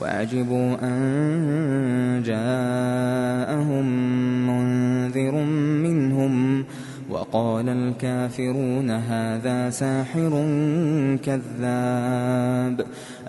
وعجبوا أن جاءهم منذر منهم وقال الكافرون هذا ساحر كذاب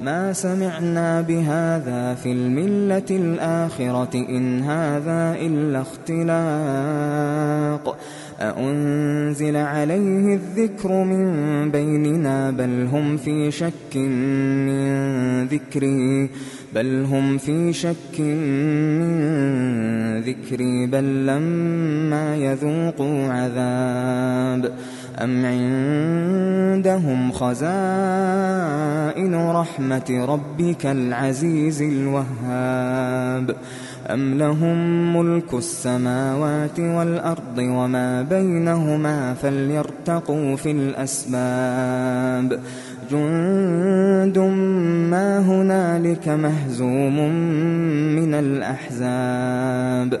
ما سمعنا بهذا في الملة الآخرة إن هذا إلا اختلاق. أأنزل عليه الذكر من بيننا بل هم في شك من ذكري بل هم في شك من ذكري بل لما يذوقوا عذاب. أم عندهم خزائن رحمة ربك العزيز الوهاب أم لهم ملك السماوات والأرض وما بينهما فليرتقوا في الأسباب جند ما هنالك مهزوم من الأحزاب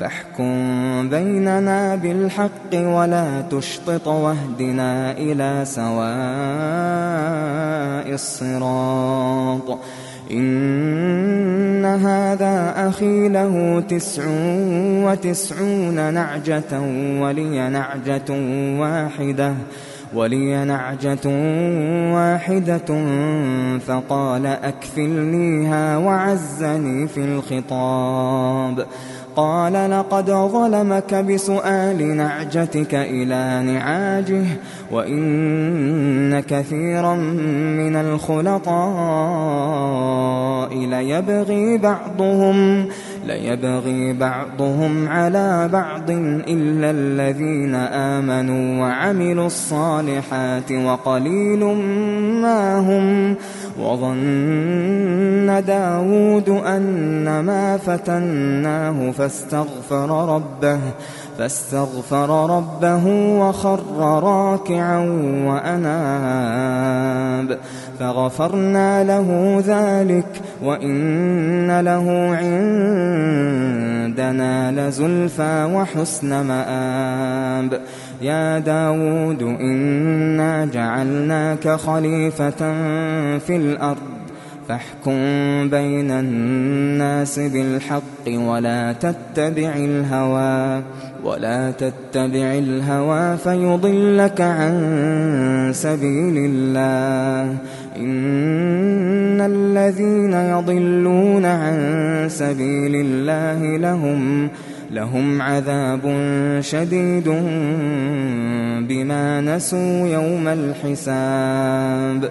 فاحكم بيننا بالحق ولا تشطط واهدنا إلى سواء الصراط. إن هذا أخي له تسع وتسعون نعجة ولي نعجة واحدة ولي نعجة واحدة فقال أكفلنيها وعزني في الخطاب. قال لقد ظلمك بسؤال نعجتك إلى نعاجه وإن كثيرا من الخلطاء ليبغي بعضهم ليبغي بعضهم على بعض إلا الذين آمنوا وعملوا الصالحات وقليل ما هم وظن داود أن ما فتناه فاستغفر ربه فاستغفر ربه وخر راكعا وأناب. فغفرنا له ذلك وإن له عندنا لزلفى وحسن مآب. يا داود إنا جعلناك خليفة في الأرض فاحكم بين الناس بالحق ولا تتبع الهوى ولا تتبع الهوى فيضلك عن سبيل الله. إن الذين يضلون عن سبيل الله لهم لهم عذاب شديد بما نسوا يوم الحساب.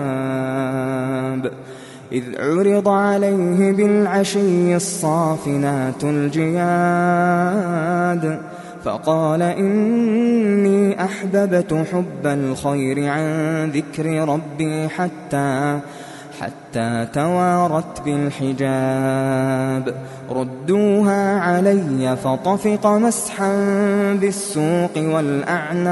إذ عرض عليه بالعشي الصافنات الجياد فقال إني أحببت حب الخير عن ذكر ربي حتى حتى توارت بالحجاب. ردوها علي فطفق مسحا بالسوق والأعناق.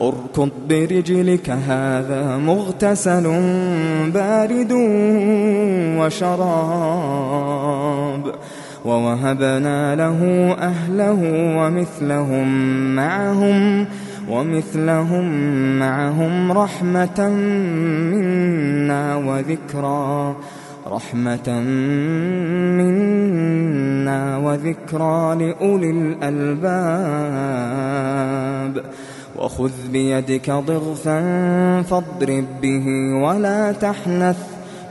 أركض برجلك هذا مغتسل بارد وشراب. ووهبنا له أهله ومثلهم معهم ومثلهم معهم رحمة منا وذكرى رحمة منا وذكرى لأولي الألباب. وخذ بيدك ضغثا فاضرب به ولا تحنث.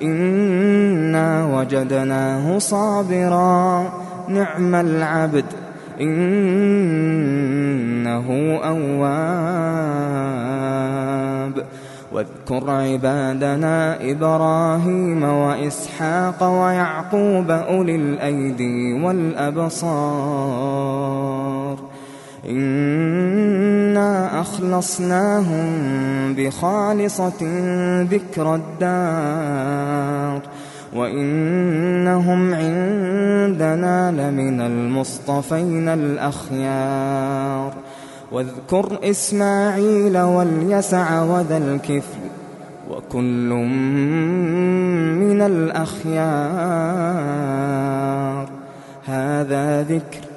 إنا وجدناه صابرا. نعم العبد. إنه أواب. واذكر عبادنا إبراهيم وإسحاق ويعقوب أولي الأيدي والأبصار. إنا أخلصناهم بخالصة ذكر الدار وإنهم عندنا لمن المصطفين الأخيار واذكر إسماعيل واليسع وذا الكفل وكل من الأخيار هذا ذكر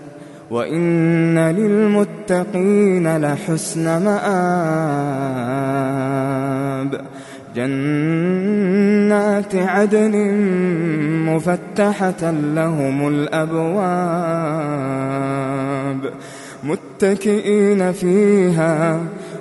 وإن للمتقين لحسن مآب جنات عدن مفتحة لهم الأبواب متكئين فيها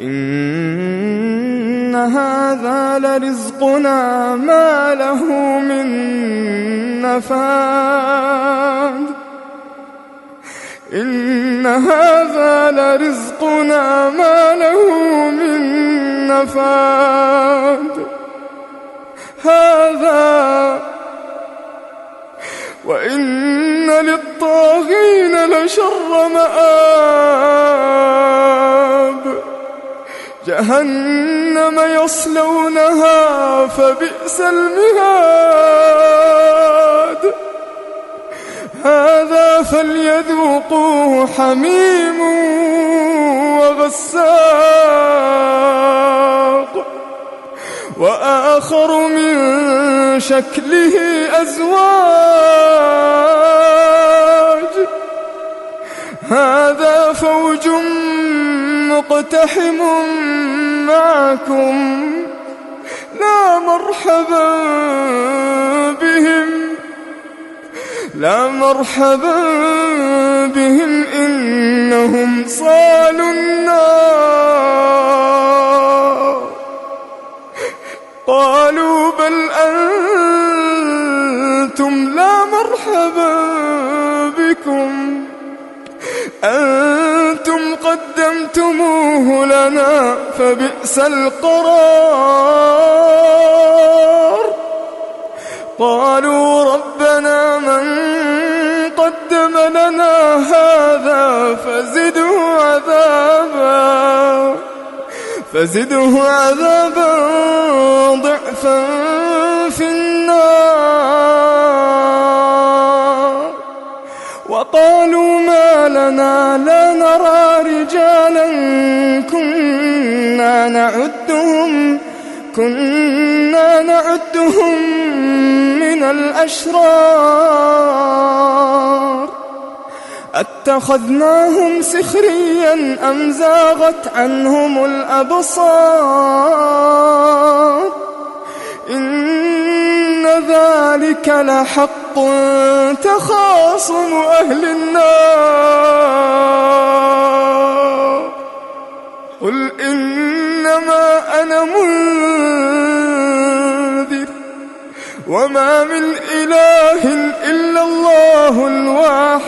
إن هذا لرزقنا ما له من نفاد. إن هذا لرزقنا ما له من نفاد. هذا وإن للطاغين لشر مآب. جهنم يصلونها فبئس المهاد. هذا فليذوقوه حميم وغساق. وآخر من شكله أزواج. هذا فوج مقتحم معكم لا مرحبا بهم لا مرحبا بهم إنهم صالوا النار. قالوا بل أنتم لا مرحبا بكم. أنتم قدمتموه لنا فبئس القرار. قالوا ربنا من قدم لنا هذا فزده عذابا. فزده عذابا ضعفا في النار. لنا لا نرى رجالا كنا نعدهم كنا نعدهم من الأشرار. أتخذناهم سخريا أم زاغت عنهم الأبصار؟ ذلك لحق تخاصم أهل النار. قل إنما أنا منذر وما من إله إلا الله الواحد.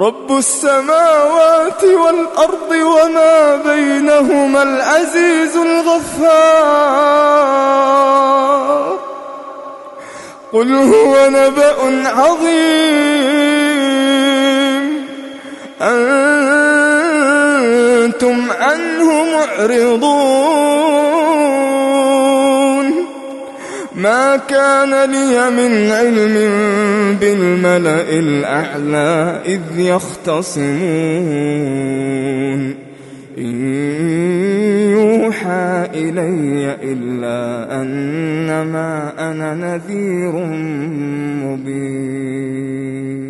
رب السماوات والأرض وما بينهما العزيز الغفار. قل هو نبأ عظيم. أنتم عنه معرضون. ما كان لي من علم بالملأ الأعلى إذ يختصمون. إن يوحى إلي إلا أنما أنا نذير مبين.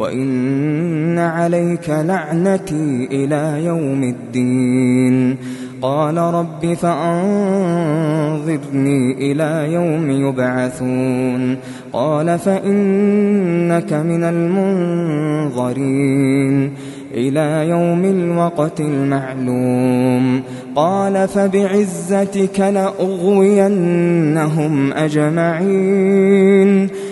وإن عليك لعنتي إلى يوم الدين قال رب فأنظرني إلى يوم يبعثون قال فإنك من المنظرين إلى يوم الوقت المعلوم قال فبعزتك لأغوينهم أجمعين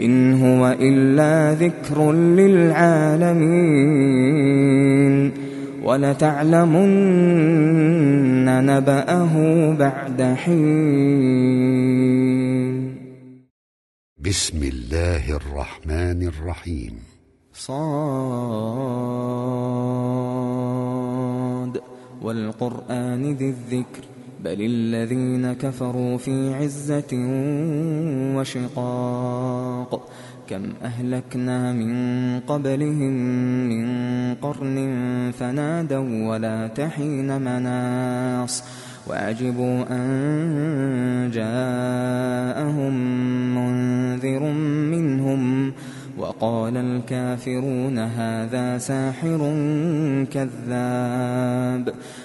إن هو إلا ذكر للعالمين ولتعلمن نبأه بعد حين. بسم الله الرحمن الرحيم. صاد. والقرآن ذي الذكر. بل الذين كفروا في عزة وشقاق كم أهلكنا من قبلهم من قرن فنادوا ولا تحين مناص وعجبوا أن جاءهم منذر منهم وقال الكافرون هذا ساحر كذاب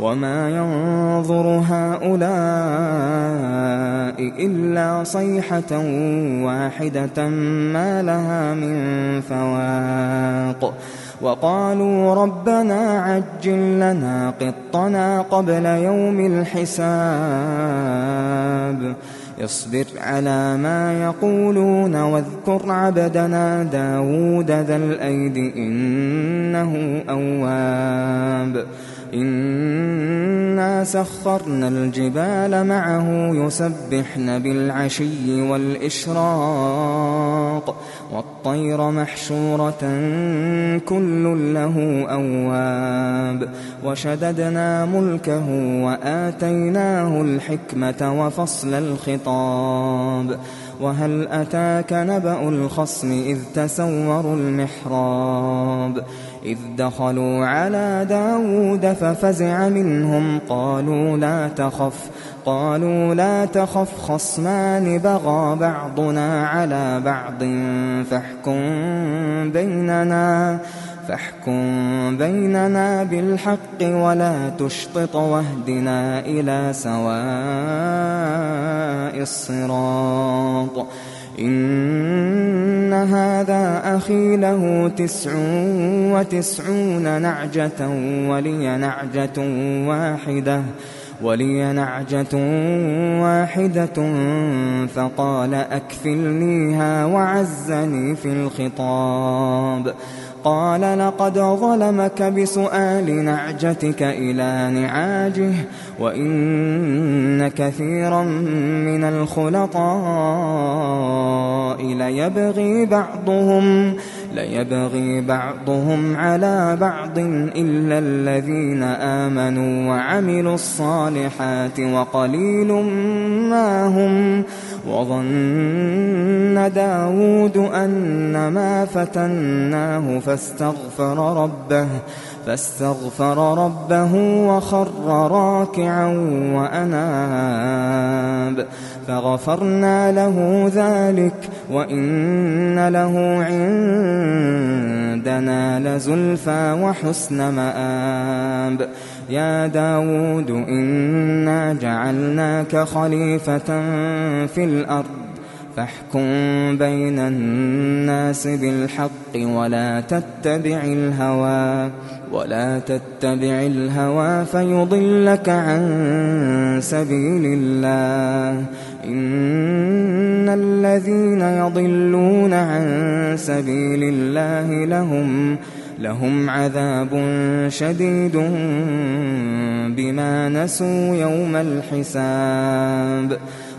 وما ينظر هؤلاء إلا صيحة واحدة ما لها من فواق وقالوا ربنا عجل لنا قطنا قبل يوم الحساب اصبر على ما يقولون واذكر عبدنا داود ذا الأيد إنه أواب إنا سخرنا الجبال معه يسبحن بالعشي والإشراق والطير محشورة كل له أواب وشددنا ملكه وآتيناه الحكمة وفصل الخطاب وهل أتاك نبأ الخصم إذ تسوروا المحراب إذ دخلوا على داود ففزع منهم قالوا لا تخف قالوا لا تخف خصمان بغى بعضنا على بعض فاحكم بيننا فاحكم بيننا بالحق ولا تشطط واهدنا إلى سواء الصراط. إن هذا أخي له تسع وتسعون نعجة ولي نعجة واحدة. ولي نعجة واحدة فقال أكفلنيها وعزني في الخطاب. قال لقد ظلمك بسؤال نعجتك إلى نعاجه وإن كثيرا من الخلطاء ليبغي بعضهم. ليبغي بعضهم على بعض إلا الذين آمنوا وعملوا الصالحات وقليل ما هم وظن داود أن ما فتناه فاستغفر ربه فاستغفر ربه وخر راكعا وأناب فغفرنا له ذلك وإن له عندنا لزلفى وحسن مآب يا داود إنا جعلناك خليفة في الأرض فاحكم بين الناس بالحق ولا تتبع الهوى ولا تتبع الهوى فيضلك عن سبيل الله. إن الذين يضلون عن سبيل الله لهم لهم عذاب شديد بما نسوا يوم الحساب.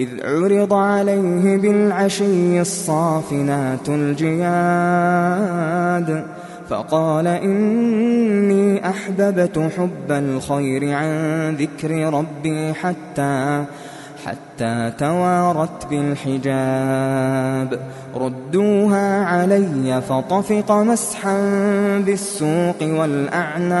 إذ عرض عليه بالعشي الصافنات الجياد فقال إني أحببت حب الخير عن ذكر ربي حتى حتى توارت بالحجاب. ردوها علي فطفق مسحا بالسوق والأعناق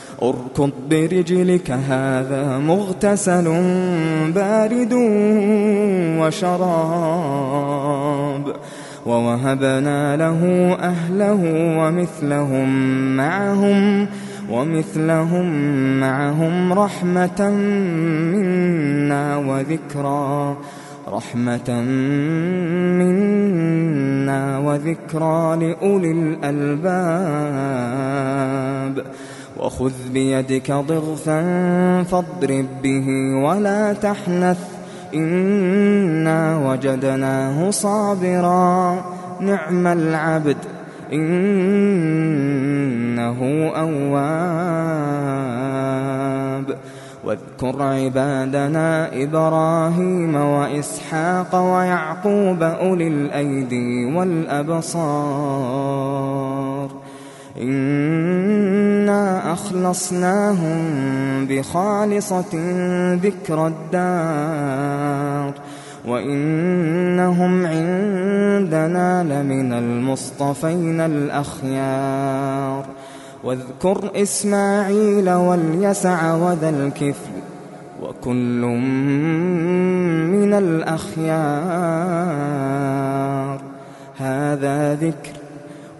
أركض برجلك هذا مغتسل بارد وشراب. ووهبنا له أهله ومثلهم معهم ومثلهم معهم رحمة منا وذكرى رحمة منا وذكرى لأولي الألباب. وخذ بيدك ضغثا فاضرب به ولا تحنث. إنا وجدناه صابرا. نعم العبد. إنه أواب. واذكر عبادنا إبراهيم وإسحاق ويعقوب أولي الأيدي والأبصار. إنا أخلصناهم بخالصة ذكر الدار وإنهم عندنا لمن المصطفين الأخيار واذكر إسماعيل واليسع وذا الكفل وكل من الأخيار هذا ذكر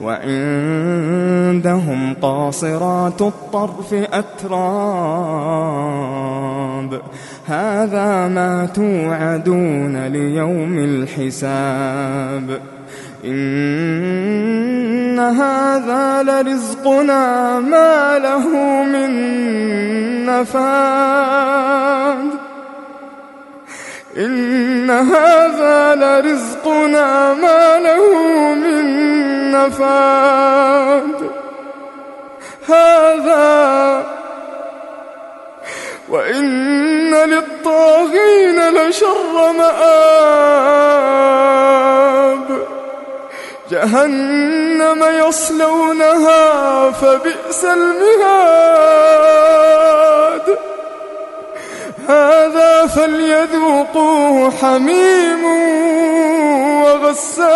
وعندهم قاصرات الطرف أتراب. هذا ما توعدون ليوم الحساب. إن هذا لرزقنا ما له من نفاد. إن هذا لرزقنا ما له من نفاد. هذا وإن للطاغين لشر مآب. جهنم يصلونها فبئس المهاد. هذا فليذوقوه حميم وغساق.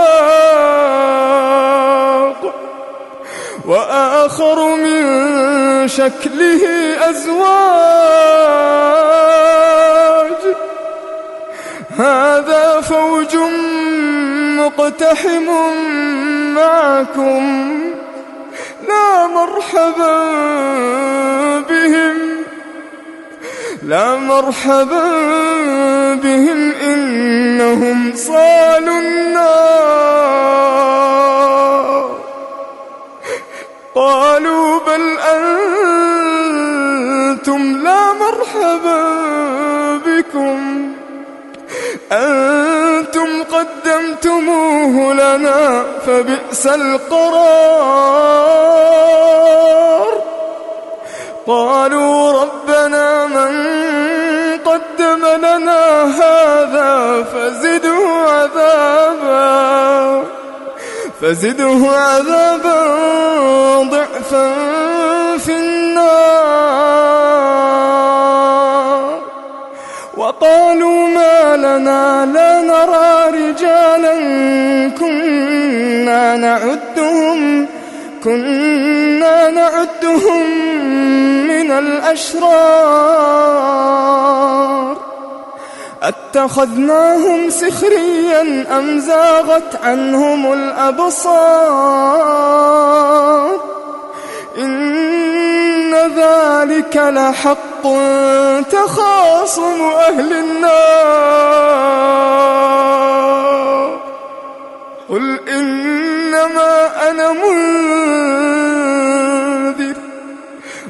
وآخر من شكله أزواج. هذا فوج مقتحم معكم. لا مرحبا بهم. لا مرحبا بهم إنهم صالوا النار. قالوا بل أنتم لا مرحبا بكم. أنتم قدمتموه لنا فبئس القرار. قالوا ربنا من قدم لنا هذا فزده عذابا فزده عذابا ضعفا في النار. وقالوا ما لنا لا نرى رجالا كنا نعدهم كنا نعدهم من الأشرار. أتخذناهم سخريا أم زاغت عنهم الأبصار؟ إن ذلك لحق تخاصم أهل النار. قل إنما أنا منذر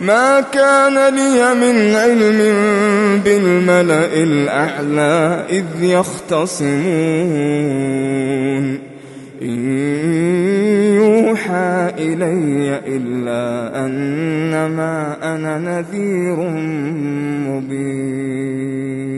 ما كان لي من علم بالملأ الأعلى إذ يختصمون. إن يوحى إلي إلا أنما أنا نذير مبين.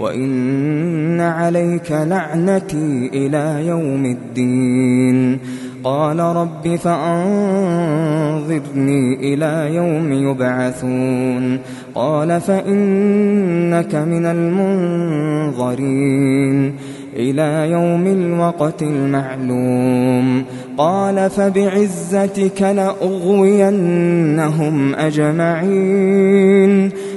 وإن عليك لعنتي إلى يوم الدين قال رب فأنظرني إلى يوم يبعثون قال فإنك من المنظرين إلى يوم الوقت المعلوم قال فبعزتك لأغوينهم أجمعين